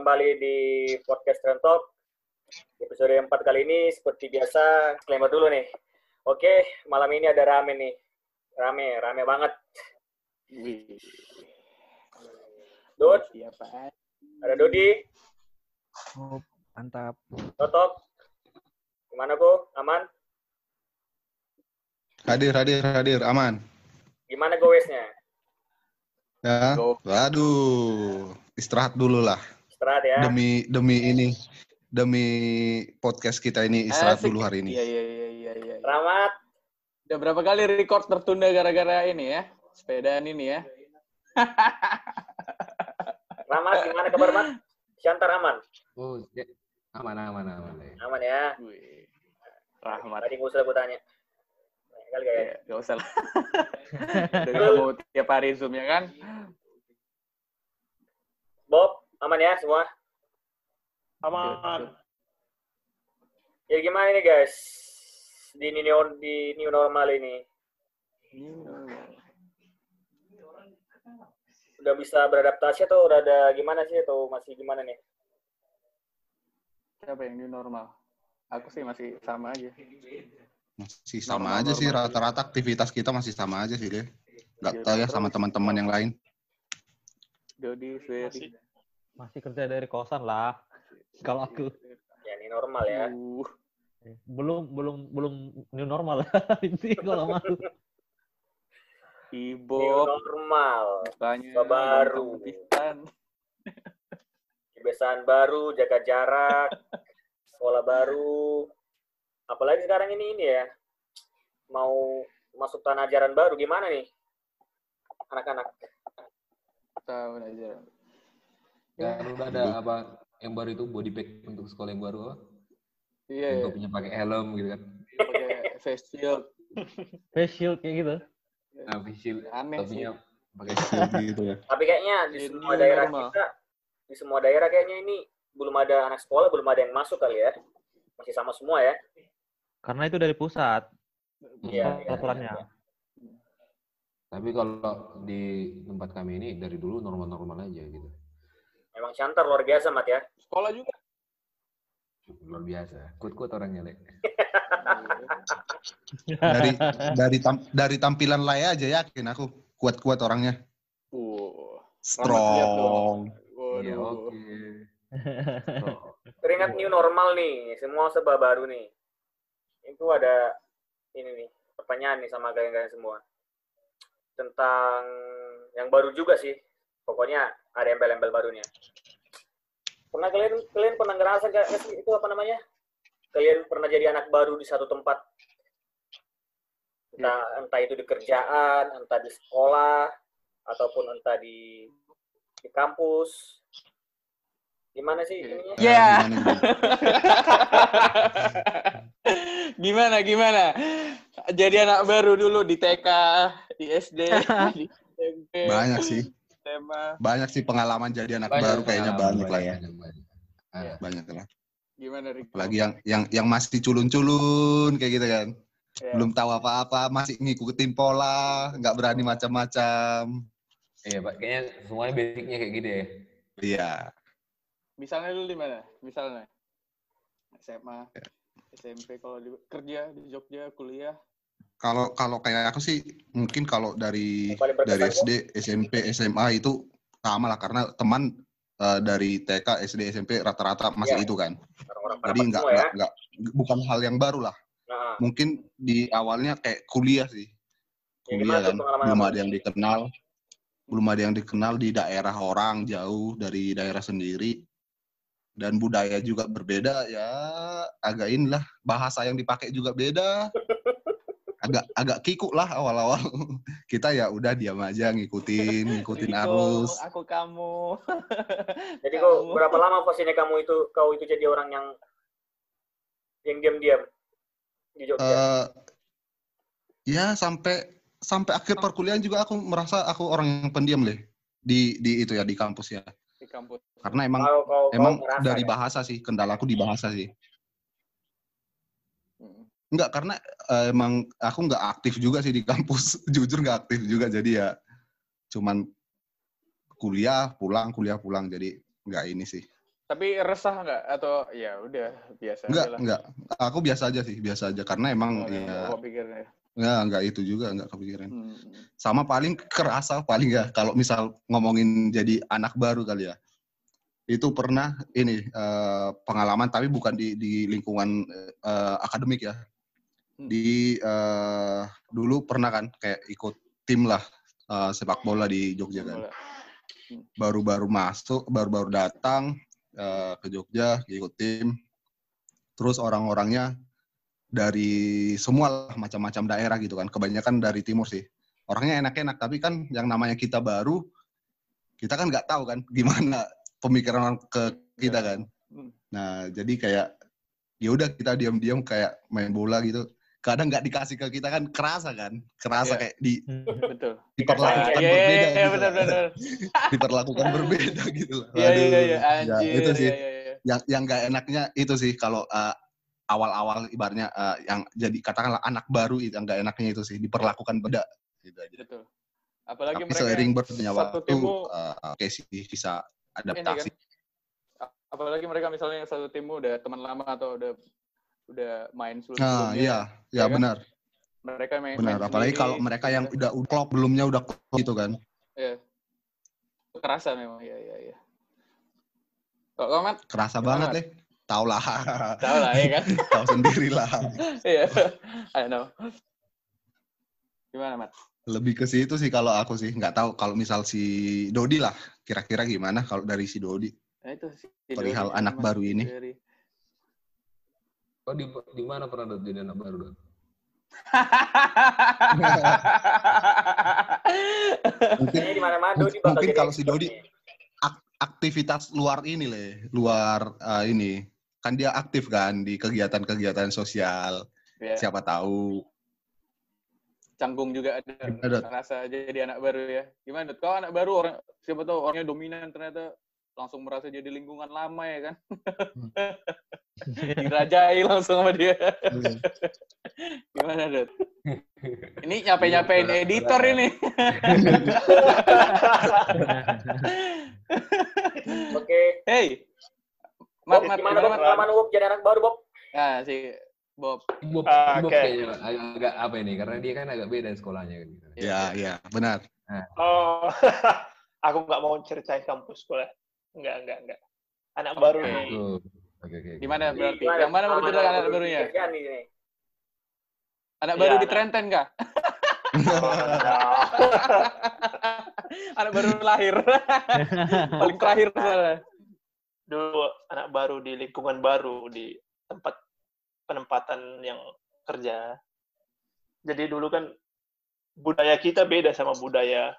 kembali di podcast Trend Talk. Episode 4 kali ini seperti biasa, disclaimer dulu nih. Oke, malam ini ada rame nih. Rame, rame banget. Dud, Siapa? ada Dodi, Oh, mantap. Totok. Gimana, Bu? Aman? Hadir, hadir, hadir, aman. Gimana goesnya? Ya. Go. Waduh, istirahat dulu lah. Istirahat ya. Demi demi ini, demi podcast kita ini istirahat Asik. dulu hari ini. Iya, iya, iya, iya, iya. Selamat. Udah berapa kali record tertunda gara-gara ini ya? Sepedaan ini ya? Selamat, gimana kabar, Mat? Syantar aman? Oh, ya. aman, aman, aman. ya. Aman ya. Wih. Rahmat. Tadi nggak usah gue tanya. Kali kayak Ya, gak usah lah. Udah gak mau tiap hari Zoom ya kan? Aman ya semua? Aman. Ya gimana nih guys? Di new, di new normal ini. Udah bisa beradaptasi atau udah ada gimana sih? Atau masih gimana nih? Siapa yang new normal? Aku sih masih sama aja. Masih sama Normal, aja sih normal. rata-rata aktivitas kita masih sama aja sih deh. Gak Iya, tahu ya sama teman-teman yang lain. Dodi, Ferry. Masih kerja dari kosan lah. Kalau aku Ya ini normal ya. Uh, belum belum belum new normal ini kalau mau. New Ibob. normal. Coba baru. Kebiasaan baru, jaga jarak, sekolah baru. Apalagi sekarang ini ini ya. Mau masuk tanah ajaran baru gimana nih? Anak-anak. Tahun aja. Ya, udah ada apa yang baru itu body pack untuk sekolah yang baru apa? Iya, Yang iya. topinya pakai helm gitu kan. pakai face shield. Face shield kayak gitu. Nah, face shield, Aneh sih. topinya pakai gitu ya. Tapi kayaknya di Ini semua daerah normal. kita, di semua daerah kayaknya ini belum ada anak sekolah, belum ada yang masuk kali ya. Masih sama semua ya. Karena itu dari pusat Iya, iya, peraturannya. iya. Tapi kalau di tempat kami ini dari dulu normal-normal aja gitu. Memang Syantar luar biasa, Mat ya. Sekolah juga. Luar biasa. Kuat-kuat orangnya, Lek. Dari dari tam- dari tampilan laya aja yakin aku kuat-kuat orangnya. Uh, Strong. Iya, Waduh. oke. Teringat new normal nih, semua serba baru nih. Itu ada ini nih, pertanyaan nih sama kalian-kalian semua. Tentang yang baru juga sih. Pokoknya ada embel-embel barunya. Pernah kalian kalian pernah ngerasa gak gak sih itu apa namanya? Kalian pernah jadi anak baru di satu tempat? Entah, entah itu di kerjaan, entah di sekolah, ataupun entah di di kampus. Gimana sih ininya? Ya. gimana, gimana? gimana gimana? Jadi anak baru dulu di TK, di SD, di SMP, Banyak sih. SMA. Banyak sih pengalaman jadi anak Banyak baru kayaknya pengalaman, banyak lah ya. banyak, banyak. Ada. Banyak lah. Gimana Rick? Apalagi yang yang yang masih culun-culun kayak gitu kan. Ya. Belum tahu apa-apa, masih ngikutin pola, nggak berani macam-macam. Iya, Pak. Kayaknya semuanya basicnya kayak gitu ya. Iya. Misalnya dulu di mana? Misalnya SMA, SMP kalau di kerja di Jogja, kuliah. Kalau kalau kayak aku sih mungkin kalau dari dari Bu? SD, SMP, SMA itu sama lah karena teman eh, dari TK, SD, SMP rata-rata masih Iya. itu kan. Orang-orang Jadi nggak ya. nggak nggak bukan hal yang baru lah. Nah, Mungkin di awalnya kayak kuliah sih. ya Kuliah tuh kan belum ada yang dikenal, belum ada yang dikenal di daerah orang jauh dari daerah sendiri dan budaya juga berbeda ya agak inilah bahasa yang dipakai juga beda agak agak kikuk lah awal-awal kita ya udah diam aja ngikutin ngikutin arus Aku kamu. Jadi kok berapa lama posisinya kamu itu kau itu jadi orang yang yang diam-diam di Jogja? Eh, ya sampai sampai akhir perkuliahan juga aku merasa aku orang yang pendiam leh di di itu ya di kampus ya di kampus. karena emang Kau- kau- kau emang ngerasa dari ya? bahasa sih kendalaku di bahasa sih. Enggak, karena eh, emang aku nggak aktif juga sih di kampus. Jujur nggak aktif juga. Jadi ya cuman kuliah pulang kuliah pulang jadi nggak ini sih Tapi resah nggak? Atau ya udah biasa nggak aja lah. nggak aku biasa aja sih biasa aja karena emang Oh, ya, ya apa pikirnya. nggak itu juga nggak kepikiran Hmm. sama paling kerasa paling ya kalau misal ngomongin jadi anak baru kali ya itu pernah ini eh, pengalaman tapi bukan di di lingkungan eh, akademik ya. Di eh, dulu pernah kan kayak ikut tim lah eh, sepak bola di Jogja kan. Baru-baru masuk baru-baru datang eh, ke Jogja ikut tim. Terus orang-orangnya dari semua lah, macam-macam daerah gitu kan. Kebanyakan dari timur sih. Orangnya enak-enak tapi kan yang namanya kita baru kita kan nggak tahu kan gimana pemikiran orang ke kita Ya. kan. Hmm. nah jadi kayak ya udah kita diam-diam kayak main bola gitu kadang nggak dikasih ke kita kan kerasa kan kerasa Iya. kayak di Betul. diperlakukan Iya, iya, berbeda iya, gitu benar, lah. benar. diperlakukan berbeda gitu lah. Iya, iya, iya, Aduh, ya, anjir. itu sih iya, iya, iya. yang yang nggak enaknya itu sih kalau uh, awal-awal ibaratnya uh, yang jadi katakanlah anak baru itu yang nggak enaknya itu sih diperlakukan beda gitu aja. Betul. Apalagi Tapi mereka seiring satu waktu uh, oke sih bisa kan adaptasi. a- apalagi mereka misalnya yang satu timmu udah teman lama atau udah udah main sebelum Nah, iya, ya ya kan? benar, mereka main benar. main Apalagi sendiri, kalau mereka yang udah klop belumnya udah klop gitu kan. Iya. kerasa memang ya ya ya kalau kamu Kerasa banget deh. Tahu lah. tahu lah ya kan Tahu sendiri lah. iya I know gimana mat Lebih ke situ sih kalau aku sih nggak tahu kalau misal si Dodi lah kira-kira gimana kalau dari si Dodi. nah itu sih Perihal Dodi anak baru ini. dari- Oh di di mana pernah Dot, jadi anak baru Dot? Mungkin di mana-mana Dodi Mungkin bakal jadi kalau si Dodi- aktivitas luar ini le, luar uh, ini kan dia aktif kan di kegiatan-kegiatan sosial. Ya, Siapa tahu. canggung juga ada Gimana, Dot? rasa jadi anak baru ya gimana Dot? kau anak baru orang siapa tahu orangnya dominan ternyata langsung merasa jadi lingkungan lama ya kan Hmm. dirajai langsung sama dia gimana Dot? ini nyape nyapein Iya, editor ini Oke. hey Bob, mat mat gimana gimana Bob? mat Pengalaman Bob jadi anak baru Bob? nah si Bob Bob, Ah, Bob oke. kayaknya agak, agak apa ini? Karena dia kan agak beda sekolahnya kan. gitu. Ya, ya, benar. Oh, aku nggak mau ceritain kampus gue. Enggak, enggak, enggak. Anak baru Oke. nih. Oke oke. oke. gimana berarti Gimana yang mana mau ceritakan anak baru barunya di anak Iya, baru di anak- Trenten kah Oh, no. anak baru lahir paling terakhir soalnya Dulu anak baru di lingkungan baru di tempat penempatan yang kerja. Jadi dulu kan budaya kita beda sama budaya.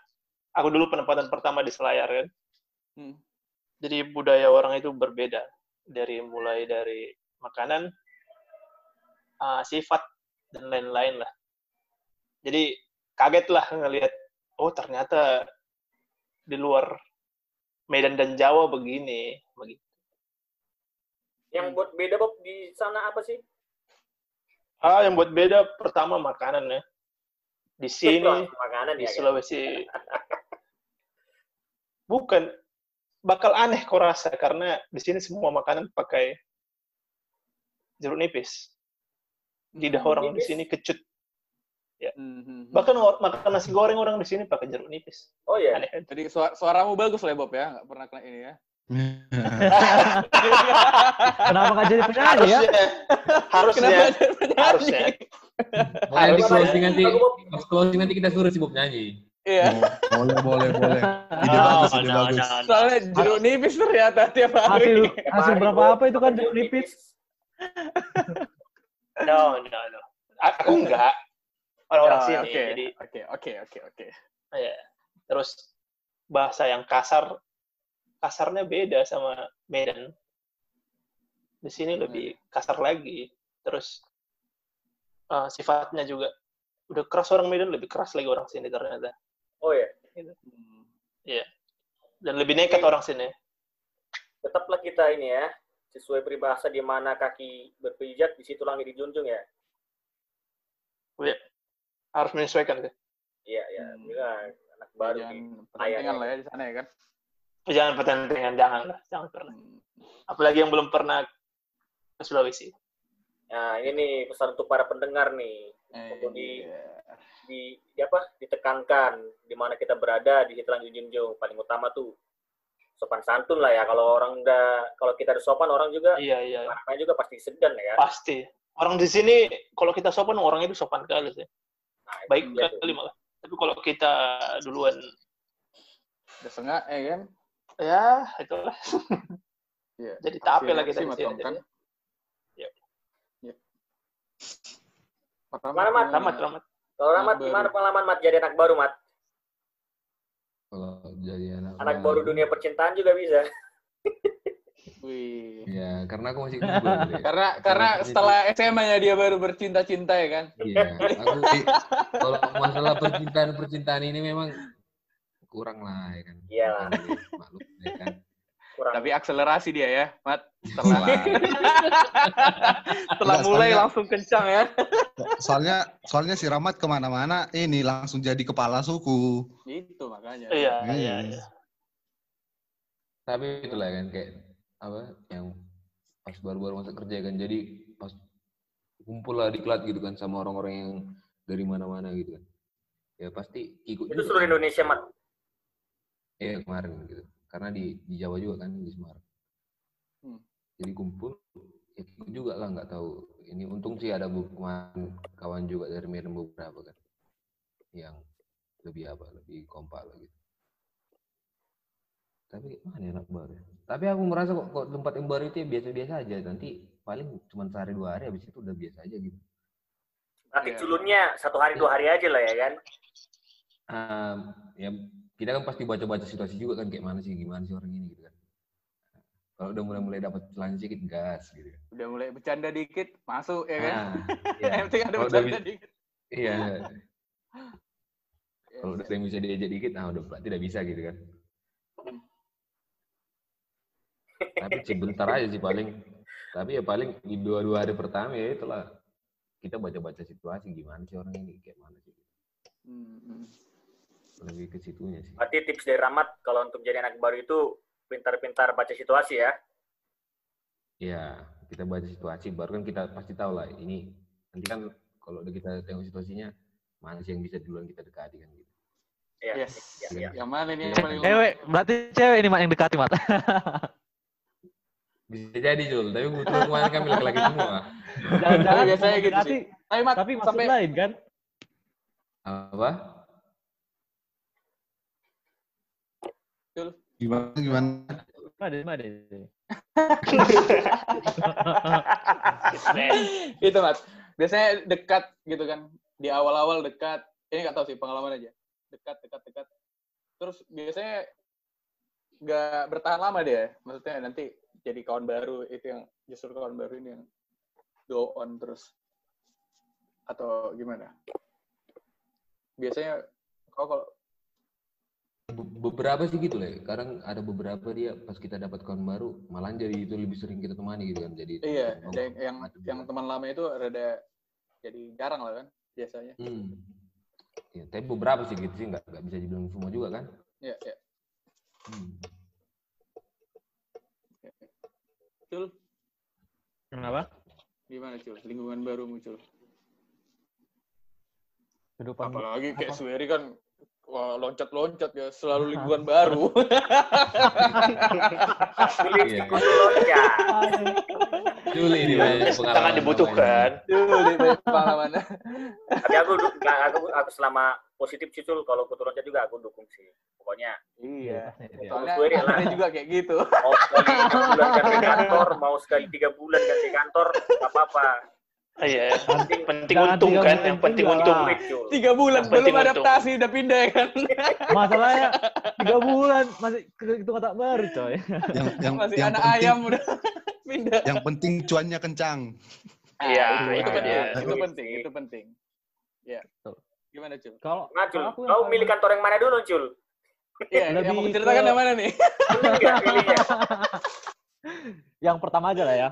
Aku dulu penempatan pertama di Selayar kan. Hmm. Jadi budaya orang itu berbeda dari mulai dari makanan, ah, sifat dan lain-lain lah. Jadi kaget lah ngelihat, oh ternyata di luar Medan dan Jawa begini, begitu. Yang buat beda Bob di sana apa sih? Ah, yang buat beda pertama makanan ya. Di sini makanan di ya. kan? Sulawesi bukan bakal aneh kau rasa karena di sini semua makanan pakai jeruk nipis. Lidah orang di sini kecut. Hmm, hmm, hmm. Bahkan or- makan nasi goreng orang di sini pakai jeruk nipis. Oh iya. Aneh? Jadi suara, suaramu bagus lah Bob ya, nggak pernah kena ini ya. Kenapa nggak jadi penyanyi ya? Harusnya, Kenapa harusnya, harusnya. Nanti Harus- closing nanti, closing nanti kita suruh si Bob nyanyi. Iya, boleh, boleh, boleh. Ide No, bagus, ide no, bagus. no, no. soalnya jeruk nipis ternyata tiap Hasil hari. hasil berapa apa itu kan jeruk nipis? No, no, no. Aku enggak. Orang-orang Oh, sini. Oke, Jadi oke, oke, oke, oke. ya. Terus bahasa yang kasar, kasarnya beda sama Medan. Di sini lebih kasar lagi. Terus eh, sifatnya juga udah keras orang Medan lebih keras lagi orang sini ternyata. Oh iya. Hmm. Dan lebih nekat orang sini. Tetaplah kita ini ya. Sesuai peribahasa di mana kaki berpijak, di situ langit dijunjung ya. Harus menyesuaikan sih. Iya, iya. Hmm. Bilang anak baru di Jangan pertentangan ayah. lah ya di sana ya kan. Jangan pertentangan, jangan lah, jangan pernah. Hmm. Apalagi yang belum pernah ke Sulawesi. Nah, ini nih pesan untuk para pendengar nih. Eh, Untuk di- iya. Di, di apa? Ditekankan di mana kita berada di Hitelan Junjung. Paling utama tuh sopan santun lah ya. Kalau orang udah kalau kita udah sopan orang juga Iya, iya. anaknya juga pasti segan ya. Pasti. Orang di sini, kalau kita sopan, orang itu sopan kali sih. Nah, Baik tuh. kali malah. Tapi kalau kita duluan, Udah sengak, ya kan? ya itulah. Iya. Jadi tape lah kita di sini. matong kan? Iya. Iya. Pertama, Mana, Mat? gimana? Ramat, ramat. Kalau gimana pengalaman Mat jadi anak baru Mat? Kalau jadi anak Anak baru dunia percintaan juga bisa. Wih. Ya, karena aku masih kumpul. ya. Karena karena Setelah SMA-nya dia baru bercinta-cinta ya kan? Iya, aku sih kalau masalah percintaan percintaan ini memang kurang lah ya kan. Iya. Maklum ya kan. Kurang. Tapi akselerasi dia ya, Mat. Setelah Setelah Enggak, mulai soalnya- langsung kencang ya. Soalnya soalnya si Rahmat ke mana-mana ini langsung jadi kepala suku. Itu makanya. Iya, Hmm. iya, iya. tapi itulah kan kayak apa yang pas baru-baru masuk kerja kan jadi pas kumpul lah diklat gitu kan sama orang-orang yang dari mana-mana gitu kan ya pasti ikut Itu seluruh. Indonesia Mat. Iya kemarin gitu karena di di Jawa juga kan di Semarang Hmm. jadi kumpul ya juga lah nggak tahu ini untung sih ada bu- kemarin kawan juga dari Medan beberapa kan yang lebih apa lebih kompak lah gitu tapi mana ya anak baru ya? tapi aku merasa kok, kok tempat yang baru itu ya biasa-biasa aja nanti paling cuma sehari dua hari habis itu udah biasa aja gitu Berarti Iya. culunnya satu hari dua hari aja lah ya kan. Ehm, ya kita kan pasti baca-baca situasi juga kan kayak mana sih gimana sih orang ini gitu kan kalau udah mulai-mulai dapat pelan sedikit gas gitu kan Udah mulai bercanda dikit, masuk ya kan? Ah, iya. Yang penting ada udah bercanda bi- dikit. iya Ya, kalau udah ada yang bisa diajak dikit nah udah berarti tidak bisa gitu kan tapi sebentar aja sih paling tapi ya paling di dua dua hari pertama ya itulah kita baca-baca situasi gimana sih orang ini kayak mana sih Hmm, hmm. Lebih ke situnya sih Berarti tips dari Rahmat kalau untuk jadi anak baru itu pintar-pintar baca situasi ya. ya kita baca situasi baru kan kita pasti tahu lah ini nanti kan kalau udah kita tengok situasinya mana sih yang bisa duluan kita dekati kan gitu Iya. Yes. iya, iya. Yang mana nih yang paling Cewek, berarti cewek ini mat yang dekati mat. bisa jadi Jul tapi kebetulan kemarin kami laki-laki semua Jangan-jangan biasanya mau gitu sih. Tapi Mat, Tapi maksud sampai lain kan? apa Gimana gimana? Ada, ada. itu Mat. Biasanya dekat gitu kan. Di awal-awal dekat. Ini nggak tahu sih pengalaman aja. Dekat, dekat, dekat. Terus biasanya nggak bertahan lama dia. Maksudnya nanti jadi kawan baru itu yang justru kawan baru ini yang go on terus. Atau gimana? Biasanya kau kalau beberapa sih gitu lah kadang ada beberapa dia pas kita dapat kawan baru malah jadi itu lebih sering kita temani gitu kan jadi iya, yang yang, yang teman lama itu rada jadi jarang lah kan biasanya. hmm. ya, tapi beberapa sih gitu sih nggak nggak bisa dibilang semua juga kan Iya, iya. hmm. Cul, Kenapa? gimana Cul? Lingkungan baru muncul. Kehidupan Apalagi kayak apa? Suweri kan wah loncat-loncat ya selalu lingkungan baru. Pilih Iya. loncat. Juli ini banyak Sangat pengalaman dibutuhkan. Cul, di pengalaman. Tapi aku aku aku selama positif sih kalau kudu loncat juga aku dukung sih. Pokoknya Iya. iya. Soalnya Suweri lah. juga kayak gitu. mau sekali enam bulan ganti kantor, mau sekali tiga bulan ganti kantor, nggak apa-apa. Ah, Iya, penting, penting Jangan untung kan, yang penting juga untung. Cul. Tiga bulan Yang belum untung. adaptasi udah pindah ya kan. Masalahnya tiga bulan masih itu kata baru coy. Yang yang Masih yang anak penting ayam udah pindah. yang penting cuannya kencang. Iya, Ah, itu, itu penting, dia. itu penting, itu penting. Ya. Gimana Cul? Kalau Nah, Cul, aku yang kau milih kantor yang mana dulu, Cul? Iya, Lebih yang mau ke- ceritakan yang mana nih? Yang pertama aja lah ya.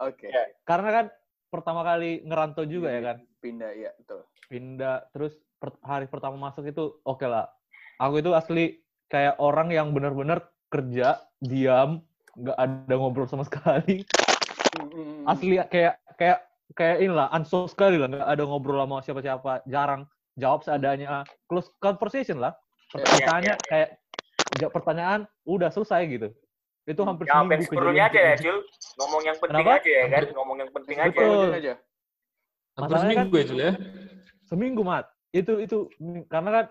Oke. Ya. Karena kan pertama kali ngerantau juga ya kan. Pindah, iya, betul. Pindah terus per- hari pertama masuk itu oke lah. Aku itu asli kayak orang yang benar-benar kerja diam nggak ada ngobrol sama sekali asli kayak kayak kayak inilah ansos sekali lah nggak ada ngobrol sama siapa-siapa jarang jawab seadanya close conversation lah Iya, pertanyaannya kayak jawab pertanyaan udah selesai gitu itu hampir Yang seminggu aja ya, kejadian. Jul. Ngomong yang penting Kenapa? aja ya kan, ngomong yang penting aja. Betul. Aja. Hampir Masalahnya seminggu ya, Cul ya? seminggu mat itu itu karena kan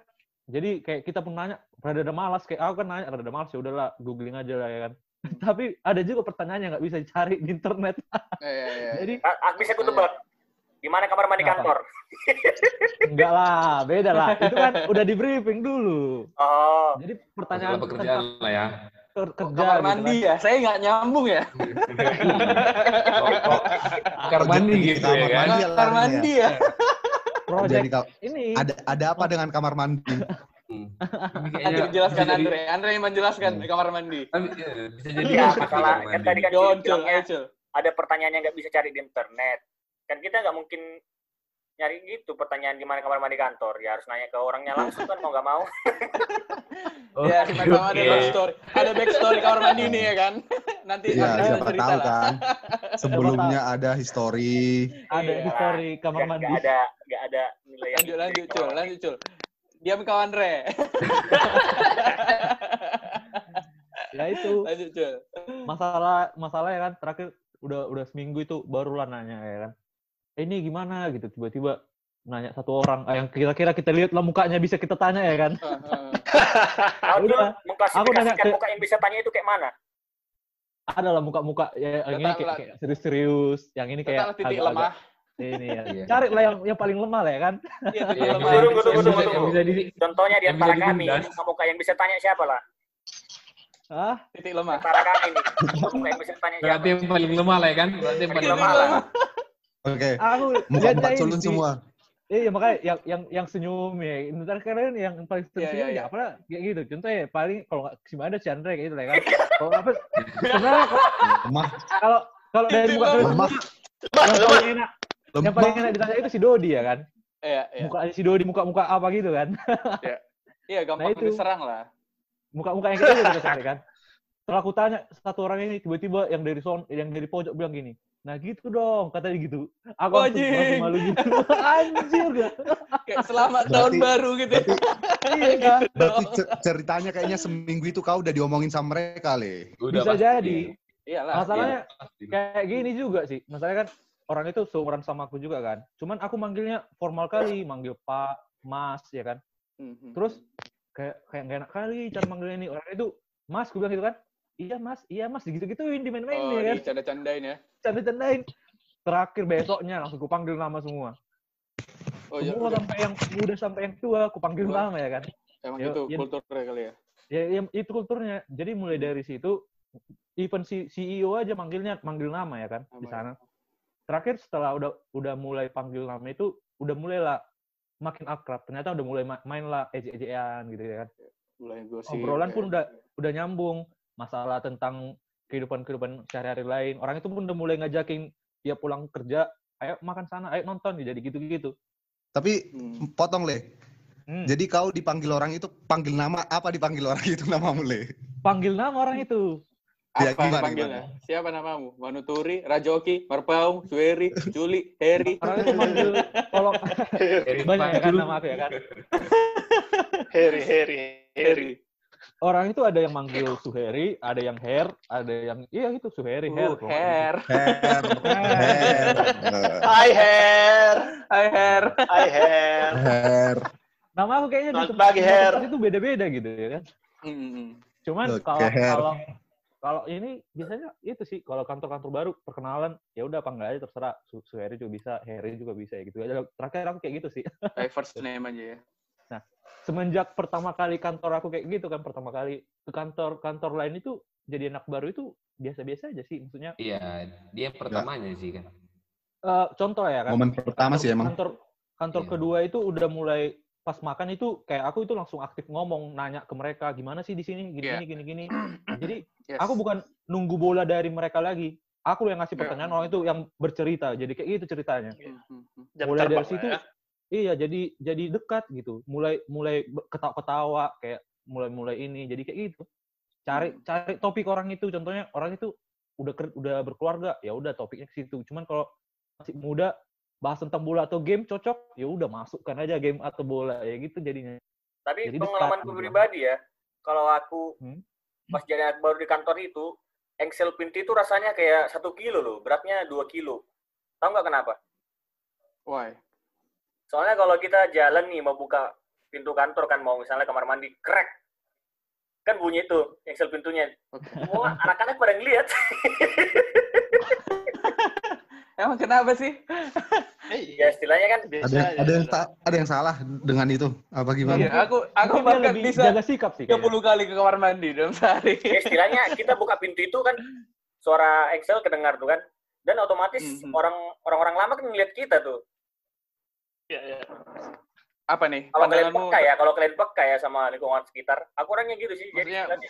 jadi kayak kita pun nanya rada ada malas kayak aku kan nanya rada ada malas ya udahlah googling aja lah ya kan tapi ada juga pertanyaan yang nggak bisa dicari di internet Eh, iya, iya. jadi ah, bisa aku tebak. Di mana kamar mandi kantor? enggak lah beda lah itu kan udah di briefing dulu Oh, jadi pertanyaan pekerjaan lah ya. Ker- kerja Kamar gitu mandi kan. ya? Saya nggak nyambung ya. Kamar mandi gitu kamar ya kan? mandi ya Kamar mandi ya? project ini ada ada apa dengan kamar mandi? Hmm. Bisa jadi- Andre. Andre yang menjelaskan Hmm. kamar mandi. Tapi, ya, bisa jadi Iya, masalah kamar kan tadi kan Cul. ada pertanyaan yang nggak bisa cari di internet. Kan kita nggak mungkin nyari gitu pertanyaan di mana kamar mandi kantor. Ya harus nanya ke orangnya langsung kan mau nggak mau. Oh, Ya, siapa tahu ada backstory. Ada backstory kamar mandi ini ya kan? Nanti Ya, siapa cerita tahu lah. kan. Sebelumnya ada history. ada Iya. history kamar Nggak- mandi nggak ada nggak ada nilai yang Lanjut, lanjut, Cul. Lanjut, Cul. Diam kau Andre. ya itu Lanjut, Cul. masalah masalah ya kan terakhir udah udah seminggu itu barulah nanya ya kan "Eh, ini gimana gitu tiba-tiba nanya satu orang eh, yang kira-kira kita lihat lah mukanya bisa kita tanya ya kan Jul, Udah. Aku nanya ke- muka yang bisa tanya itu kayak mana? ada lah muka-muka ya yang ini kayak, serius-serius yang ini kayak titik agak-agak lemah. ini ya Iya. cari lah yang yang paling lemah lah ya kan Iya, Iya. Tunggu, tunggu, tunggu, Contohnya di antara kami, muka yang bisa tanya siapa lah? ah Titik lemah. Antara kami nih, muka yang bisa tanya siapa? Berarti yang paling lemah lah ya kan? Berarti yang paling lemah lah. Oke. aku Muka-muka lihatnya ini culun semua. Iya makanya yang yang yang senyum ya. Ntar kalian yang paling Iya, senyum iya, ya iya. apa lah, kayak gitu. Contohnya paling kalau nggak si ada si Andre kayak gitu lah ya kan. Kalau apa sebenarnya kalau- Lemah, kalau kalau dari muka kalian lemah, yang paling enak yang paling lemah. enak ditanya itu si Dodi ya kan. Iya, iya. Muka si Dodi muka-muka apa gitu kan. Iya, gampang Nah, itu. diserang lah. Muka-muka yang kayak gitu kita cari kan. Setelah aku tanya satu orang ini tiba-tiba yang dari son yang dari pojok bilang gini. Nah gitu dong, katanya gitu. Aku langsung, Anjing. malu gitu. Anjir gak? Kayak selamat Berarti- tahun baru gitu. ya. Iya kan? Berarti ce- ceritanya kayaknya seminggu itu kau udah diomongin sama mereka, Le. Udah Bisa pasti. jadi. Iyalah. Masalahnya Pasti. kayak gini juga sih. Masalahnya kan orang itu seumuran sama aku juga kan. Cuman aku manggilnya formal kali, manggil Pak, Mas, ya kan. Mhm. Terus kayak kayak gak enak kali cara manggilnya ini. Orang itu, Mas, gue bilang gitu kan. Iya Mas, iya Mas, gitu-gituin, dimain-main Oh, ya kan. dicanda-candain ya. Canda-candain. Terakhir besoknya langsung ku panggil nama semua. Oh, iya. semua udah. sampai yang muda sampai yang tua, ku panggil Oh. nama ya kan. Emang Ya, itu ya. kulturnya kali ya. Ya, ya, itu kulturnya. Jadi mulai dari situ, even si CEO aja manggilnya manggil nama ya kan di Nama. sana. Terakhir setelah udah udah mulai panggil nama itu, udah mulai lah makin akrab. Ternyata udah mulai ma- main lah ejek-ejekan gitu ya kan. Mulai gosip. Obrolan ya. pun udah udah nyambung. Masalah tentang kehidupan-kehidupan sehari-hari lain. Orang itu pun udah mulai ngajakin dia pulang kerja, ayo makan sana, ayo nonton, jadi gitu-gitu. Tapi Hmm. potong, Le. Hmm. Jadi kau dipanggil orang itu panggil nama apa dipanggil orang itu namamu, Le? Panggil nama orang itu. Ya, Apa gimana, panggilnya? Siapa namamu? Manuturi, Rajoki, Marpaung, Sueri, Juli, Heri. Orang itu manggil kalau banyak ya kan nama aku ya kan. Harry, Harry, Harry. Orang itu ada yang manggil Suheri, ada yang Her, ada yang iya itu Suheri, Her. Uh, Her. Her, Her, Hai Her, Hai Her. Hai Her. Her. Nama aku kayaknya di tempat Her. itu beda-beda gitu ya kan. Hmm. Cuman kalau Her. kalau kalau ini biasanya itu sih kalau kantor-kantor baru perkenalan ya udah apa enggak aja terserah Su Suheri juga bisa, Heri juga bisa ya gitu aja. Terakhir aku kayak gitu sih. Kayak first name aja ya. Semenjak pertama kali kantor aku kayak gitu kan pertama kali ke kantor kantor lain itu jadi anak baru itu biasa-biasa aja sih maksudnya. Iya, dia pertamanya sih kan. eh, contoh ya kan. Momen pertama sih emang. kantor kantor Iya. kedua itu udah mulai pas makan itu kayak aku itu langsung aktif ngomong nanya ke mereka gimana sih di sini gini Iya. gini gini gini jadi Yes. aku bukan nunggu bola dari mereka lagi aku yang ngasih Iya. pertanyaan orang itu yang bercerita jadi kayak gitu ceritanya. Jam mulai dari situ ya. Iya jadi jadi dekat gitu mulai mulai ketawa ketawa kayak mulai mulai ini jadi kayak gitu cari cari topik orang itu contohnya orang itu udah ker- udah berkeluarga ya udah topiknya ke situ cuman kalau masih muda bahas tentang bola atau game cocok ya udah masukkan aja game atau bola ya gitu jadinya Tapi Jadi pengalamanku dekat gitu. pribadi ya, kalau aku Hmm. pas jadi baru di kantor itu, engsel pintu itu rasanya kayak satu kilo loh, beratnya dua kilo. Tahu nggak kenapa? Why? Soalnya kalau kita jalan nih mau buka pintu kantor kan mau misalnya kamar mandi, krek. Kan bunyi itu engsel pintunya. Semua anak-anak pada ngeliat. Emang kenapa sih? ya istilahnya kan Biasa Ada aja, ada yang ada yang salah dengan itu apa Iya, gimana? aku aku Mungkin dia bahkan lebih bisa jaga sikap sih 30 kayaknya. kali ke kamar mandi dalam sehari. ya istilahnya kita buka pintu itu kan suara engsel kedengar tuh kan. Dan otomatis Mhm. orang orang-orang lama kan ngeliat kita tuh. Iya, iya. Apa nih? Kalau kalian peka ya, kalau kalian peka ya sama lingkungan sekitar, aku orangnya gitu sih. Jadi Maksudnya- istilahnya,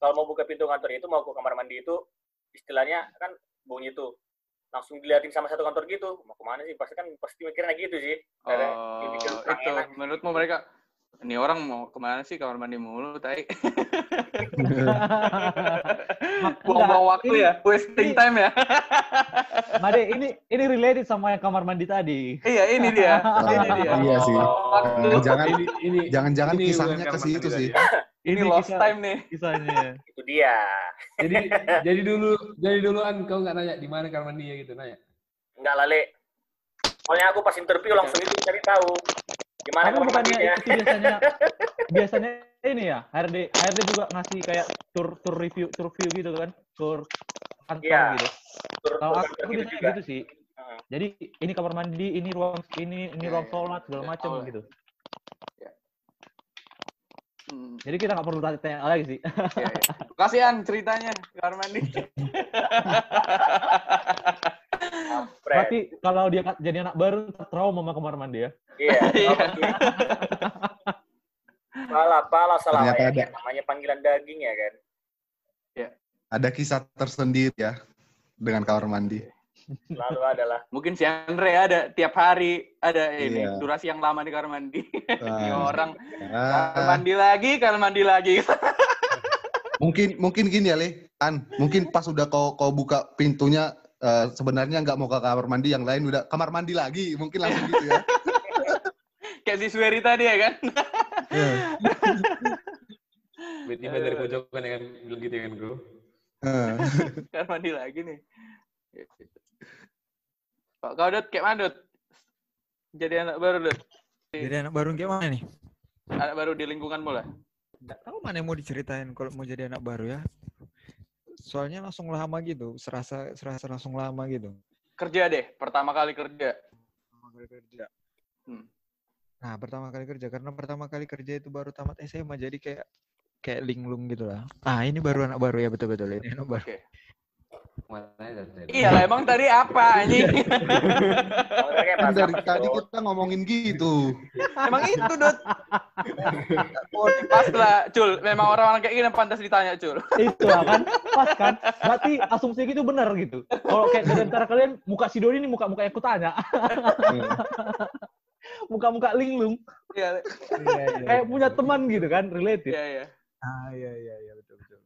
kalau mau buka pintu kantor itu, mau ke kamar mandi itu, istilahnya kan bunyi tuh. Langsung diliatin sama satu kantor gitu. Mau ke mana sih? Pasti kan pasti mikirnya gitu sih. Oh, itu enak. menurutmu mereka ini orang mau ke mana sih kamar mandi mulu, tai? Buang-buang waktu ini- ya, wasting ini- time ya. Made, ini ini related sama yang kamar mandi tadi. iya, ini dia. ini dia. Iya sih. Waktu. Eh, jangan ini ini jangan-jangan ini kisahnya ke situ sih. mandi Ini lost kisah- time nih. Kisahnya. Itu dia. jadi jadi dulu jadi duluan kau nggak nanya di mana kamar mandi ya gitu nanya. Enggak lale. Soalnya aku pas interview langsung itu cari tahu. Gimana Tapi kamar bukannya mandinya. itu biasanya biasanya ini ya HRD HRD juga ngasih kayak tour tour review tour review gitu kan tour kantor Iya. gitu. Tur- Kalau aku tur- gitu biasanya juga. gitu sih. Heeh. Jadi ini kamar mandi, ini ruang ini ini Iya, ruang iya. sholat segala Iya, macam lah. gitu. Hmm, Jadi kita nggak perlu tanya lagi sih. iya, iya. Kasihan ceritanya kamar mandi. Berarti kalau dia jadi anak baru trauma sama kamar mandi ya. Iya. Iya. Pala, pala salah Ternyata ya. ada. Namanya panggilan daging ya kan. Ada kisah tersendiri ya dengan kamar mandi. Lalu adalah Mungkin si Andre ada tiap hari ada ini Iya. durasi yang lama di kamar mandi. Ini Ah, orang kamar ah, mandi lagi, kamar mandi lagi. mungkin mungkin gini ya Le, An, mungkin pas udah kau kau buka pintunya eh, sebenarnya nggak mau ke kamar mandi yang lain udah kamar mandi lagi mungkin langsung gitu ya. Kayak si Sueri tadi ya kan? Iya. Tiba-tiba dari pojokan yang bilang gitu ya kan. Eh. kamar mandi lagi nih. Kok kau Dut, kayak mana Dut? Jadi anak baru Dut? Jadi anak baru kayak mana nih? Anak baru di lingkunganmu lah? Nggak tahu mana yang mau diceritain kalau mau jadi anak baru ya. Soalnya langsung lama gitu, serasa serasa langsung lama gitu. Kerja deh, pertama kali kerja. Pertama kali kerja. Hmm. Nah, pertama kali kerja karena pertama kali kerja itu baru tamat SMA jadi kayak kayak linglung gitu lah. Ah, ini baru anak baru ya betul-betul ini anak baru. Oke. Ya? Iya lah, emang tadi apa ini? Kan dari tadi kita ngomongin gitu. emang itu Dut. Pas lah, Cul. Memang orang-orang kayak gini pantas ditanya, Cul. Itu lah kan, pas kan. Berarti asumsi gitu benar gitu. Kalau kayak dari antara kalian, muka si Doni ini muka-muka yang kutanya. Muka-muka linglung. Iya. Kayak punya teman gitu kan, related. iya, iya. Ah, iya iya iya betul betul.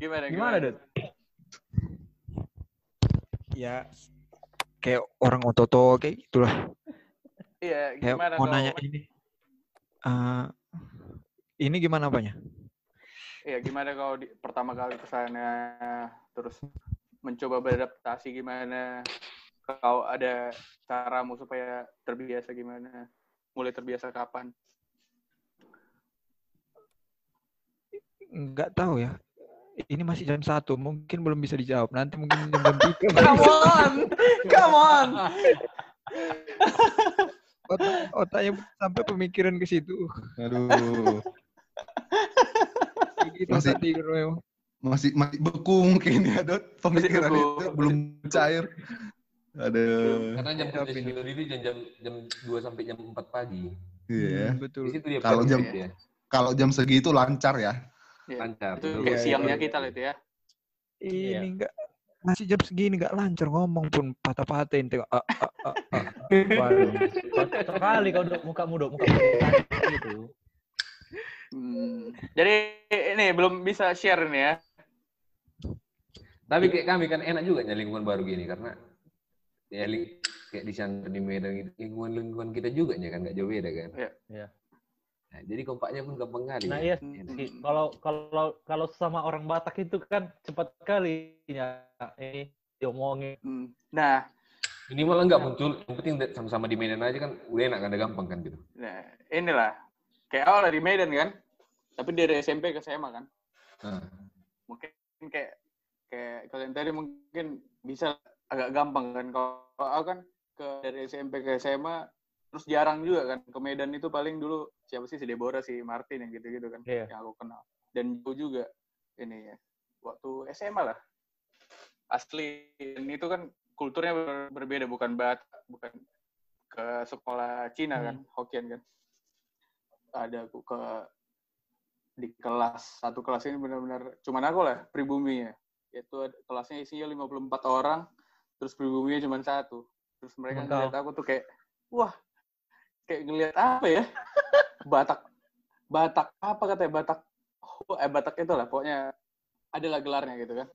Gimana, Gimana, Dut? Ya kayak orang ototo kayak gitulah. Iya, Kayak gimana mau kau? nanya ini. Ah, ini gimana apanya? Iya, gimana kau di, pertama kali ke sana, terus mencoba beradaptasi gimana? Kau ada caramu supaya terbiasa gimana? Mulai terbiasa kapan? Nggak tahu ya. Ini masih jam satu, mungkin belum bisa dijawab. Nanti mungkin jam jam tiga. Come on! Come on! otak, otaknya sampai pemikiran ke situ. Aduh, Masih- tidur memang. masih masih beku mungkin ya, Dot. Pemikiran beku. itu belum cair. Aduh. Karena jam kerja Dodi itu jam jam jam 2 sampai jam 4 pagi. Iya. Hmm, betul. Kalau jam- dia. Kalau jam segitu lancar ya. Iya, Lancar. Itu Betul. kayak Iya, siangnya iya. kita lah itu ya. Ini enggak masih jam segini enggak lancar ngomong pun patah-patahin tengok. Ah, ah, ah, ah. Waduh. Cocok kali kau dok muka muda muka muda gitu. Hmm. Jadi ini belum bisa share nih ya. Tapi kayak kami kan enak juga nyari lingkungan baru gini karena ya kayak di sana di Medan gitu, lingkungan lingkungan kita juga ya kan nggak jauh beda kan. Iya. Iya. Nah, jadi kompaknya pun gampang kali. Nah kan. iya Enak. sih. Kalau kalau kalau sama orang Batak itu kan cepat kali ya ini diomongin. Hmm. Nah, Ini malah nggak muncul, yang penting sama-sama di Medan aja kan udah enak kan, udah gampang kan gitu. nah inilah kayak awal dari Medan kan, tapi dari SMP ke SMA kan. Nah, Mungkin kayak kayak kalian tadi mungkin bisa agak gampang kan. Kalau aku kan ke dari SMP ke SMA terus jarang juga kan ke Medan itu paling dulu siapa sih si Deborah si Martin yang gitu-gitu kan Iya. yang aku kenal. Dan jauh juga ini ya waktu SMA lah. Asli dan itu kan kulturnya ber- berbeda bukan bat bukan ke sekolah Cina kan Hokkien kan. Ada aku ke di kelas satu kelas ini benar-benar cuman aku lah pribumi ya itu kelasnya isinya 54 orang terus pribuminya cuma satu. Terus mereka ngeliat aku tuh kayak wah kayak ngeliat apa ya Batak Batak apa katanya Batak oh, eh Batak itu lah pokoknya adalah gelarnya gitu kan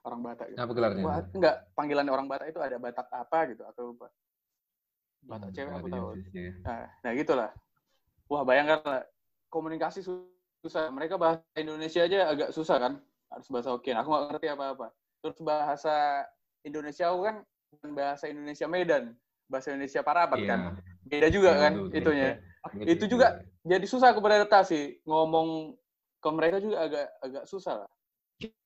orang Batak gitu. apa gelarnya? Wah, enggak panggilan orang Batak itu ada Batak apa gitu aku lupa Batak Hmm, cewek aku tahu jenisnya ya. Nah, nah gitulah. Wah, bayangkan lah, komunikasi su- susah. Mereka bahasa Indonesia aja agak susah kan? Harus bahasa Hokkien. Aku nggak ngerti apa-apa. Terus bahasa Indonesia aku kan bahasa Indonesia Medan, bahasa Indonesia Parapat Iya. kan. Beda juga Iya, kan betul. itunya. Betul, Itu juga jadi susah aku beradaptasi. Ngomong ke mereka juga agak agak susah lah.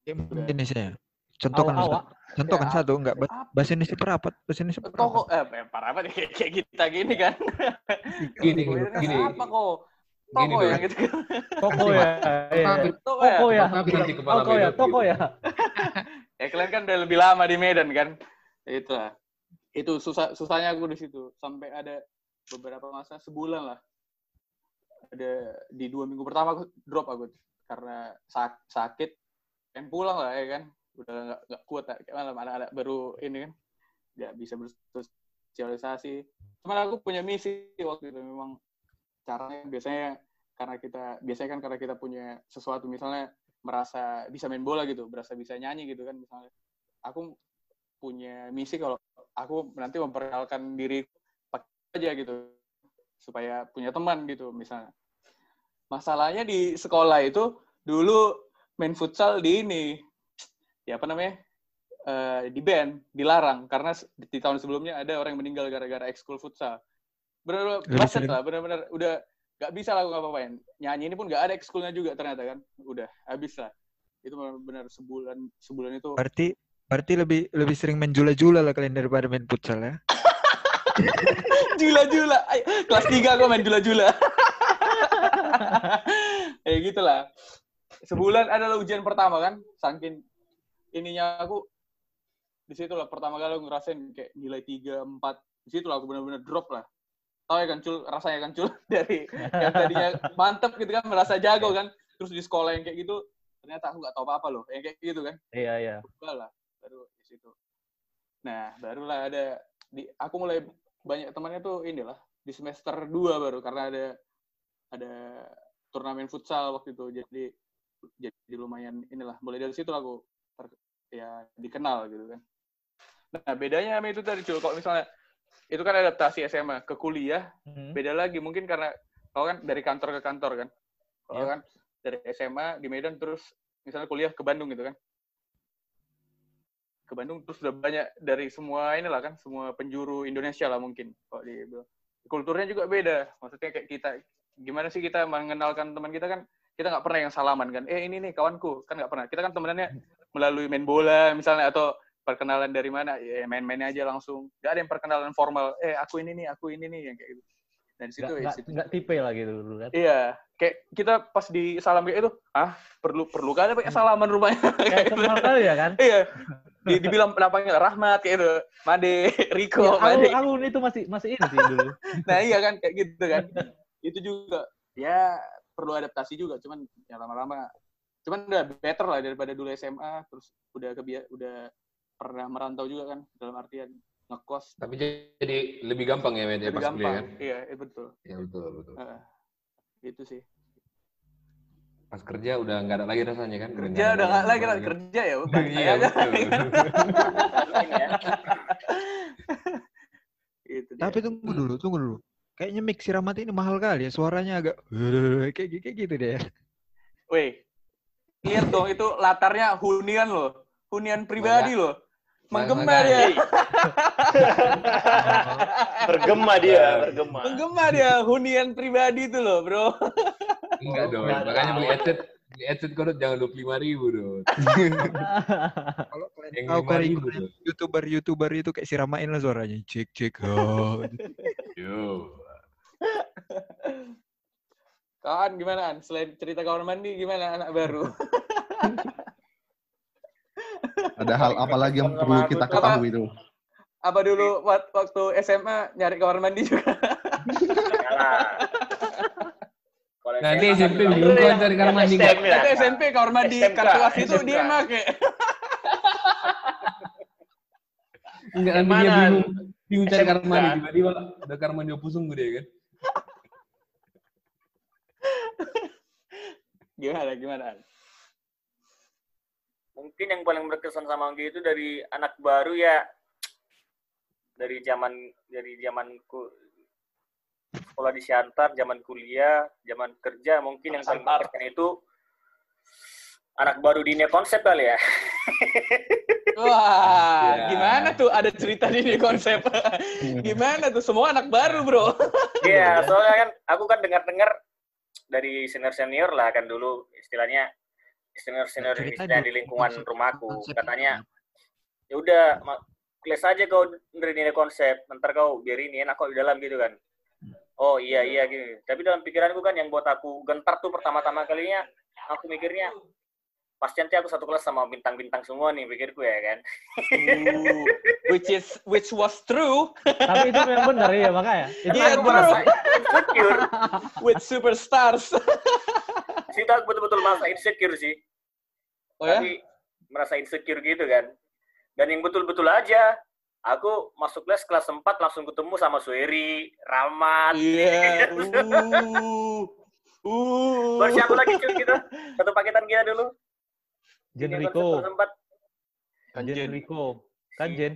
Indonesia. Contohkan Awak-awak. contohkan Ya, satu enggak bahasa Indonesia perapat, bahasa Indonesia perapat. Toko eh eh, Parapat kayak, kayak kita gini kan. Gini, gini. apa kok? Gini Toko dong. ya gitu. Toko ya. iya. Toko ya. Toko ya. Tapi nanti kepala Toko ya. Toko gitu. ya. ya kalian kan udah lebih lama di Medan kan itu lah itu susah susahnya aku di situ sampai ada beberapa masa sebulan lah ada di dua minggu pertama aku drop aku karena sak- sakit pengen pulang lah ya kan udah nggak nggak kuat lah. malam anak-anak baru ini kan nggak bisa bersosialisasi cuman aku punya misi waktu itu memang caranya biasanya karena kita biasanya kan karena kita punya sesuatu misalnya merasa bisa main bola gitu, berasa bisa nyanyi gitu kan misalnya. Aku punya misi kalau aku nanti memperkenalkan diri pakai aja gitu supaya punya teman gitu misalnya. Masalahnya di sekolah itu dulu main futsal di ini ya apa namanya? eh, di band, dilarang karena di tahun sebelumnya ada orang yang meninggal gara-gara ekskul futsal. Benar-benar baset sering- lah, benar-benar udah nggak bisa lah aku ngapa-ngapain. Nyanyi ini pun nggak ada ekskulnya juga ternyata kan. Udah habis lah. Itu benar-benar sebulan sebulan itu Berarti berarti lebih lebih sering main jula-jula lah kalian daripada main futsal ya. Jula-jula. Kelas 3 gua main jula-jula. ya gitulah. Sebulan adalah ujian pertama kan. Saking ininya aku di situ lah pertama kali aku ngerasain kayak nilai 3, 4. Di situ lah aku benar-benar drop lah. Tahu ya kan cul, rasanya kan cul dari yang tadinya mantep gitu kan, merasa jago kan. Terus di sekolah yang kayak gitu, ternyata aku nggak tahu apa-apa loh. Yang kayak gitu kan. Iya, iya. Lah baru di situ nah barulah ada di aku mulai banyak temannya tuh inilah di semester 2 baru karena ada ada turnamen futsal waktu itu jadi jadi lumayan inilah mulai dari situ aku ter- ya dikenal gitu kan nah bedanya sama itu tadi cuy kalau misalnya itu kan adaptasi SMA ke kuliah Hmm. beda lagi mungkin karena kau kan dari kantor ke kantor kan kalau Iya. kan dari SMA di Medan terus misalnya kuliah ke Bandung gitu kan ke Bandung terus udah banyak dari semua inilah kan semua penjuru Indonesia lah mungkin kalau di kulturnya juga beda. Maksudnya kayak kita gimana sih kita mengenalkan teman kita kan kita nggak pernah yang salaman kan. Eh ini nih kawanku. Kan nggak pernah. Kita kan temenannya melalui main bola misalnya atau perkenalan dari mana ya main-main aja langsung. Nggak ada yang perkenalan formal. Eh aku ini nih aku ini nih yang kayak gitu. Dan situ Nggak, ya nggak, tipe lah gitu dulu kan. Iya, kayak kita pas di salam kayak itu, ah perlu perlu kan ada pakai salaman rumahnya. Kayak kali ya kan? iya. Di, dibilang namanya Rahmat kayak itu, Made, Riko, Ya, Made. aku, aku itu masih masih ini sih dulu. Nah iya kan kayak gitu kan. itu juga ya perlu adaptasi juga, cuman ya lama-lama cuman udah better lah daripada dulu SMA terus udah kebia udah pernah merantau juga kan dalam artian ngekos Tapi jadi lebih gampang ya media lebih pas kuliah gampang. kan? Iya, iya, betul. Ya betul betul. Heeh. itu sih. Pas kerja udah nggak ada lagi rasanya kan Kerja udah nggak lagi kerja ya. Bang. Iya betul. Ya. Gitu dia. Tapi tunggu dulu, tunggu dulu. Kayaknya mix Siramat ini mahal kali ya. Suaranya agak kayak kayak gitu deh. Weh, lihat dong itu latarnya hunian loh. Hunian pribadi loh. Menggema dia. Bergema dia, bergema. Menggema dia hunian pribadi itu loh, Bro. Enggak dong, Nggak makanya beli headset beli headset kodok jangan dua puluh lima ribu dong. Kalau kalian Yang tahu kalau 5.000 ikut tuh. youtuber-youtuber itu kayak siramain lah suaranya. Cek cek. Oh. Yo. Kawan gimana? An? Selain cerita kamar mandi gimana anak baru? Ada hal apa lagi yang perlu kita ketahui itu? Apa dulu wak- waktu SMA nyari kamar mandi juga? Salah. Nanti SMP kan bingung kau cari kamar mandi nggak? STM ya. Tapi SMP kamar mandi SMK, kartu as itu dia make. Enggak nanti dia bingung bingung cari kamar mandi tiba-tiba ada kamar mandi pusung gede kan. Gimana gimana? An? mungkin yang paling berkesan sama Anggi itu dari anak baru ya dari zaman dari zamanku sekolah di Siantar, zaman kuliah, zaman kerja mungkin yang paling berkesan itu anak baru di Ine konsep kali ya. Wah, Ya. gimana tuh ada cerita di ini konsep? gimana tuh semua anak baru, Bro? Iya, soalnya kan aku kan dengar-dengar dari senior-senior lah kan dulu istilahnya senior-senior dulu, di lingkungan konsep- rumahku konsep katanya ya udah ma- kelas aja kau dari nilai konsep ntar kau biar ini enak kau di dalam gitu kan oh iya iya gitu tapi dalam pikiranku kan yang buat aku gentar tuh pertama-tama kalinya aku mikirnya pasti nanti aku satu kelas sama bintang-bintang semua nih pikirku ya kan. Ooh, which is which was true. Tapi itu memang benar ya makanya. Itu Iya, aku merasa insecure. With superstars. situ aku betul-betul merasa insecure sih. Oh ya? tapi merasa insecure gitu kan. Dan yang betul-betul aja aku masuk kelas kelas 4 langsung ketemu sama Sueri Ramat Iya. Uh. Uh. baru siapa lagi cuy gitu satu paketan kita dulu Jen Rico. empat. Jen Rico. Kan Jen.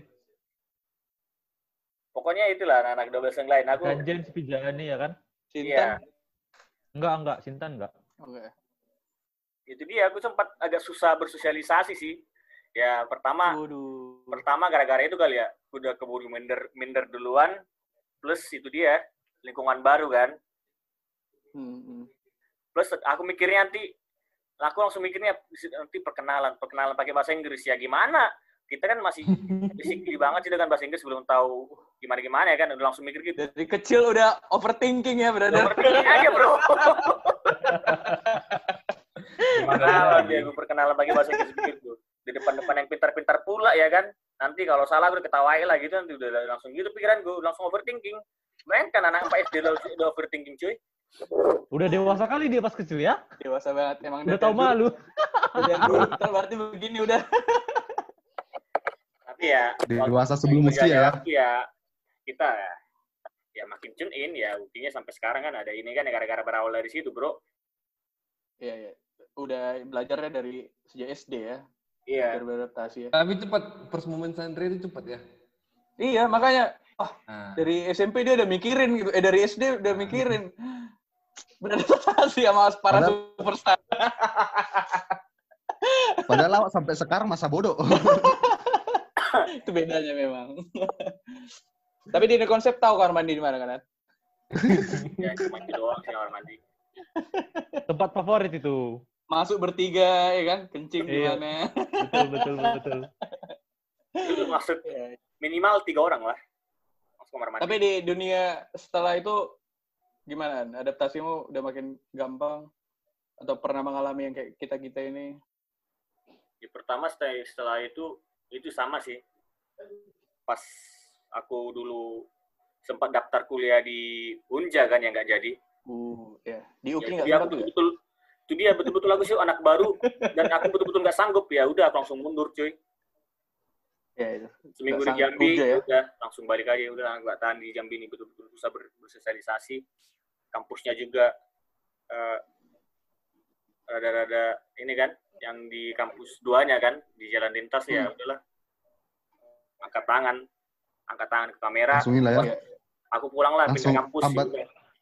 pokoknya itulah anak-anak double yang lain aku Kan Jen si Pijani ya kan? iya Cinta. Enggak, enggak. Sintan enggak. Oke. itu dia aku sempat agak susah bersosialisasi sih ya pertama Waduh. pertama gara-gara itu kali ya udah keburu minder minder duluan plus itu dia lingkungan baru kan Hmm, hmm. plus aku mikirnya nanti aku langsung mikirnya nanti perkenalan perkenalan pakai bahasa Inggris ya gimana kita kan masih basic banget sih dengan bahasa Inggris belum tahu gimana gimana ya kan udah langsung mikir gitu Dari kecil udah overthinking ya, brother. Seperti aja bro Gimana dia gue perkenalan pakai bahasa Inggris begitu depan-depan yang pintar-pintar pula ya kan nanti kalau salah gue ketawain lah gitu nanti udah langsung gitu pikiran gue langsung overthinking main kan anak 4 SD udah, udah overthinking cuy Udah dewasa kali dia pas kecil ya. Dewasa banget emang. Udah tau malu. dari dulu Ntar berarti begini udah. tapi ya Dewasa sebelum usia ya. waktu ya kita ya makin tune in ya buktinya sampai sekarang kan ada ini kan ya gara-gara berawal dari situ bro Iya, iya. Udah belajarnya dari sejak SD ya. Iya beradaptasi ya. Tapi cepat first moment santri itu cepat ya. Iya, makanya Nah, dari SMP dia udah mikirin gitu. Eh dari SD udah mikirin. Beradaptasi sama para Padahal- superstar. Padahal awak sampai sekarang masa bodoh. Itu bedanya memang. Tapi di konsep tahu kamar mandi di mana kan? Ya cuma doang sih kamar mandi Tempat favorit itu. Masuk bertiga ya kan, kencing di Iya. mana? Betul, betul, betul. itu maksud Iya. minimal tiga orang lah masuk kamar mandi Tapi di dunia setelah itu gimana? An? Adaptasimu udah makin gampang atau pernah mengalami yang kayak kita kita ini? ya, pertama setelah, setelah itu itu sama sih pas aku dulu sempat daftar kuliah di Unja kan yang nggak jadi Uh, ya. Di Ya, UKI itu nggak sempat ya? betul itu dia betul-betul aku sih anak baru dan aku betul-betul nggak sanggup ya udah aku langsung mundur cuy Ya, itu. seminggu di Jambi juga ya? udah langsung balik aja udah nggak tahan di Jambi ini betul-betul susah ber- bersosialisasi kampusnya juga eh, rada-rada ini kan yang di kampus duanya kan di jalan lintas ya Hmm. udahlah angkat tangan angkat tangan ke kamera Langsungin lah ya. aku pulang lah pindah kampus ambat-.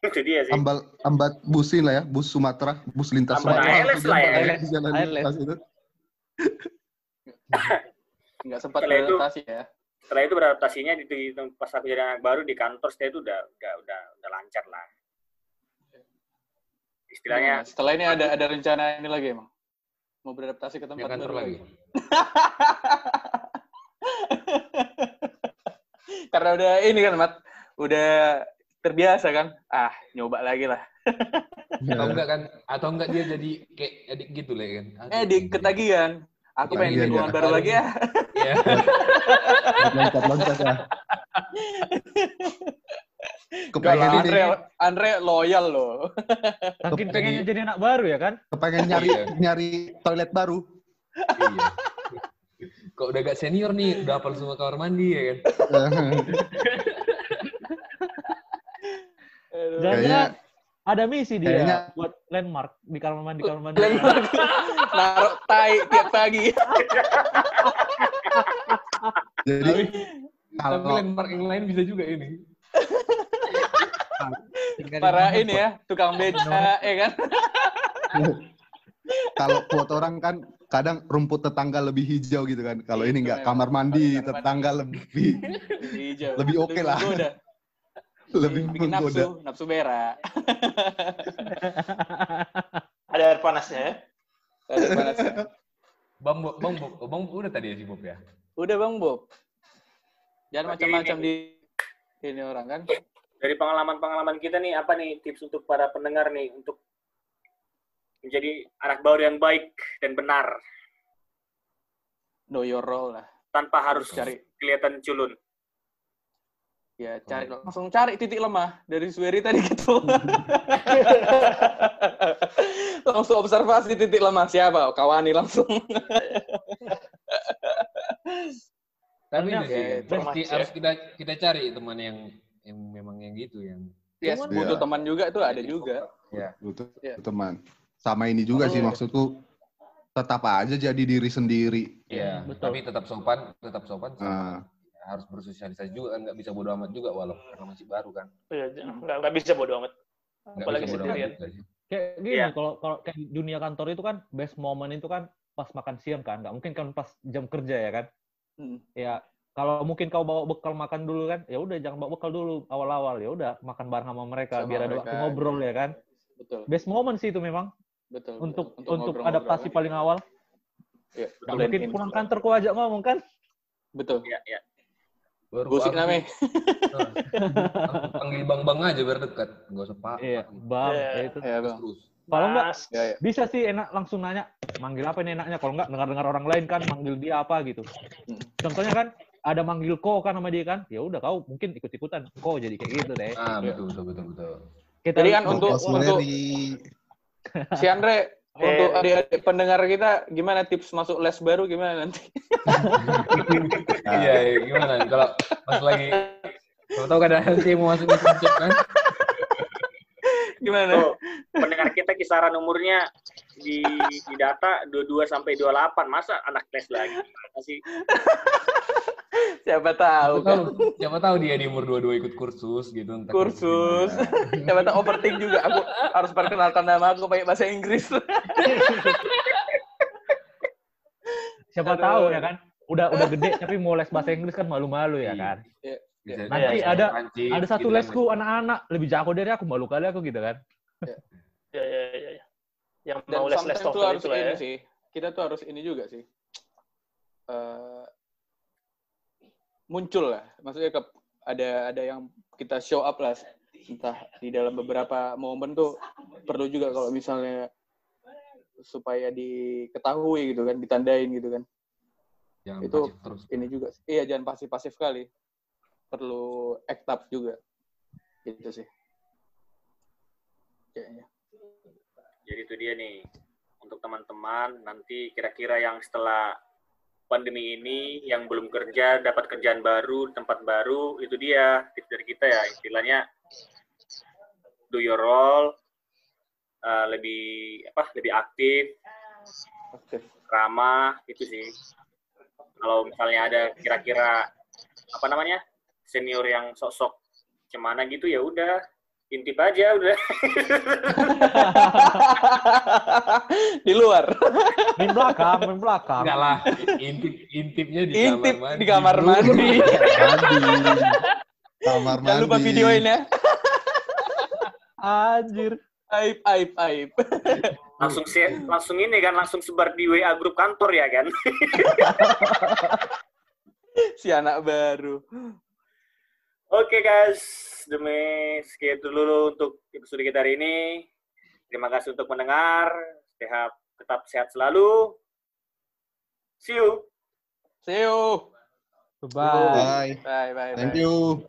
itu dia sih Ambal, ambat busin lah ya, bus Sumatera, bus lintas Ambat Sumatera. ALS lah ya. Jalan ALS. lintas itu. Nggak sempat Setelah itu- beradaptasi ya. setelah itu beradaptasinya di, di pas aku jadi anak baru di kantor saya itu udah udah udah udah lancar lah istilahnya Nah, setelah ini ada ada rencana ini lagi emang. Mau beradaptasi ke tempat baru lagi. Karena udah ini kan, Mat. Udah terbiasa kan. Ah, nyoba lagi lah. Atau enggak kan? Atau enggak dia jadi kayak edik gitu lah ya kan? Aduh, Eh, di ketagihan. Aku pengen Ketagihan, lingkungan ya. baru lagi ya. Iya. Loncat-loncat ya. Enggak Kepengen lah, ini, Andre, Andre loyal loh. Kepengen- pengennya jadi anak baru ya kan? kepengen nyari Iya. nyari toilet baru. Iya. Kok udah gak senior nih, udah hafal semua kamar mandi ya kan? Jangan-jangan ada misi dia kayaknya- buat landmark di kamar mandi kamar mandi. Landmark. Naruh tai tiap pagi. Jadi Tapi kalau landmark yang lain bisa juga ini. Para ini ya, tukang beca, ya kan? kalau quote orang kan kadang rumput tetangga lebih hijau gitu kan. Kalau ini enggak kamar mandi Kamar mandi. tetangga lebih Lebih hijau. Lebih oke lah. menggoda. Lebih Bikin menggoda. nafsu, nafsu berak. Ada air panasnya ya. Ada panasnya. Bang, Bob- bang, Bob, bang Bob udah tadi ya si Bob ya? Udah Bang Bob. Jangan macam-macam di ini orang kan. dari pengalaman-pengalaman kita nih apa nih tips untuk para pendengar nih untuk menjadi anak baru yang baik dan benar Know your role lah. tanpa harus Cari kelihatan culun. Ya cari langsung cari titik lemah dari Sueri tadi gitu. langsung observasi titik lemah siapa? Kawani langsung. Tapi itu sih, ya, kan, pasti informasi harus kita kita cari teman yang yang memang yang gitu yang Yes, Cuman- butuh Iya. teman juga tuh ada juga. Betul, Iya. teman. Sama ini juga sih Oh. maksudku tetap aja jadi diri sendiri. ya betul. tapi tetap sopan tetap sopan sama Ah. Harus bersosialisasi juga kan nggak bisa bodo amat juga walau karena masih baru kan Iya, nggak nggak bisa bodo amat. nggak Apalagi bisa bodo sendirian. amat juga sih. Kayak gini, Iya. kalau kalau kayak dunia kantor itu kan best moment itu kan pas makan siang kan, nggak mungkin kan pas jam kerja ya kan. Hmm. Ya kalau mungkin kau bawa bekal makan dulu kan, ya udah jangan bawa bekal dulu awal-awal ya udah makan bareng sama mereka Sama biar ada mereka, waktu ngobrol ya kan. Betul. Best moment sih itu memang Betul. untuk betul. untuk, adaptasi kan. paling awal. Iya, Nggak blend mungkin in. pulang kantor kau ajak ngomong kan? Betul. Ya, ya. Baru Gosip namanya. Panggil bang bang aja biar dekat nggak usah pak Iya, bang, Iya. ya itu. Ya, Bang. terus Kalau enggak Mas, Ya, ya. bisa sih enak langsung nanya manggil apa ini enaknya kalau enggak dengar-dengar orang lain kan manggil dia apa gitu contohnya kan ada manggil ko kan sama dia kan ya udah kau mungkin ikut-ikutan ko jadi kayak gitu deh ah betul betul betul betul kita Jadi kan untuk untuk si Andre. Untuk adik-adik pendengar kita gimana tips masuk les baru gimana nanti? iya iya, gimana nih kalau pas lagi kalau tahu kan ada nanti mau masuk internship kan Gimana? Tuh, pendengar kita kisaran umurnya di, di data 22 sampai 28. Masa anak tes lagi? Masih Siapa tahu siapa kan. tahu siapa tahu dia di umur 22 ikut kursus gitu entah Kursus. Siapa tahu overthink juga. Aku harus perkenalkan nama aku pakai bahasa Inggris. siapa Aduh. tahu ya kan udah udah gede tapi mau les bahasa Inggris kan malu-malu ya Iya. kan Bisa Nanti bisa ada- Prancis, ada satu gitu kan. lesku anak-anak lebih jago dari aku malu kali aku gitu kan ya, ya, ya, ya. Yang Dan mau les les tuh TOEFL harus itu ini ya. sih. Kita tuh harus ini juga sih. Eh, muncul lah. Maksudnya ke, ada ada yang kita show up lah. Entah di dalam beberapa momen tuh perlu juga kalau misalnya supaya diketahui gitu kan, ditandain gitu kan. Jangan itu- pasif terus Ini juga. Iya, jangan pasif-pasif kali. Perlu act up juga. Gitu sih. Kayaknya. Jadi itu dia nih untuk teman-teman nanti kira-kira yang setelah pandemi ini yang belum kerja dapat kerjaan baru tempat baru itu dia tips dari kita ya. Istilahnya do your role eh, lebih apa lebih aktif Oke. ramah itu sih. Kalau misalnya ada kira-kira apa namanya senior yang sok-sok cemana gitu ya udah intip aja udah di luar. Main belakang, main belakang. Enggak lah, intip intipnya di Intip kamar mandi. di kamar. Mandi. Kamar mandi. Jangan lupa videoin ya. Anjir. Aib, aib, aib. langsung share- langsung ini kan langsung sebar di WA grup kantor ya kan si anak baru. Oke guys, demi sekian dulu untuk episode kita hari ini. Terima kasih untuk mendengar. Sehat, tetap sehat selalu. See you. See you. Bye. Bye. Bye, bye, bye. Thank you.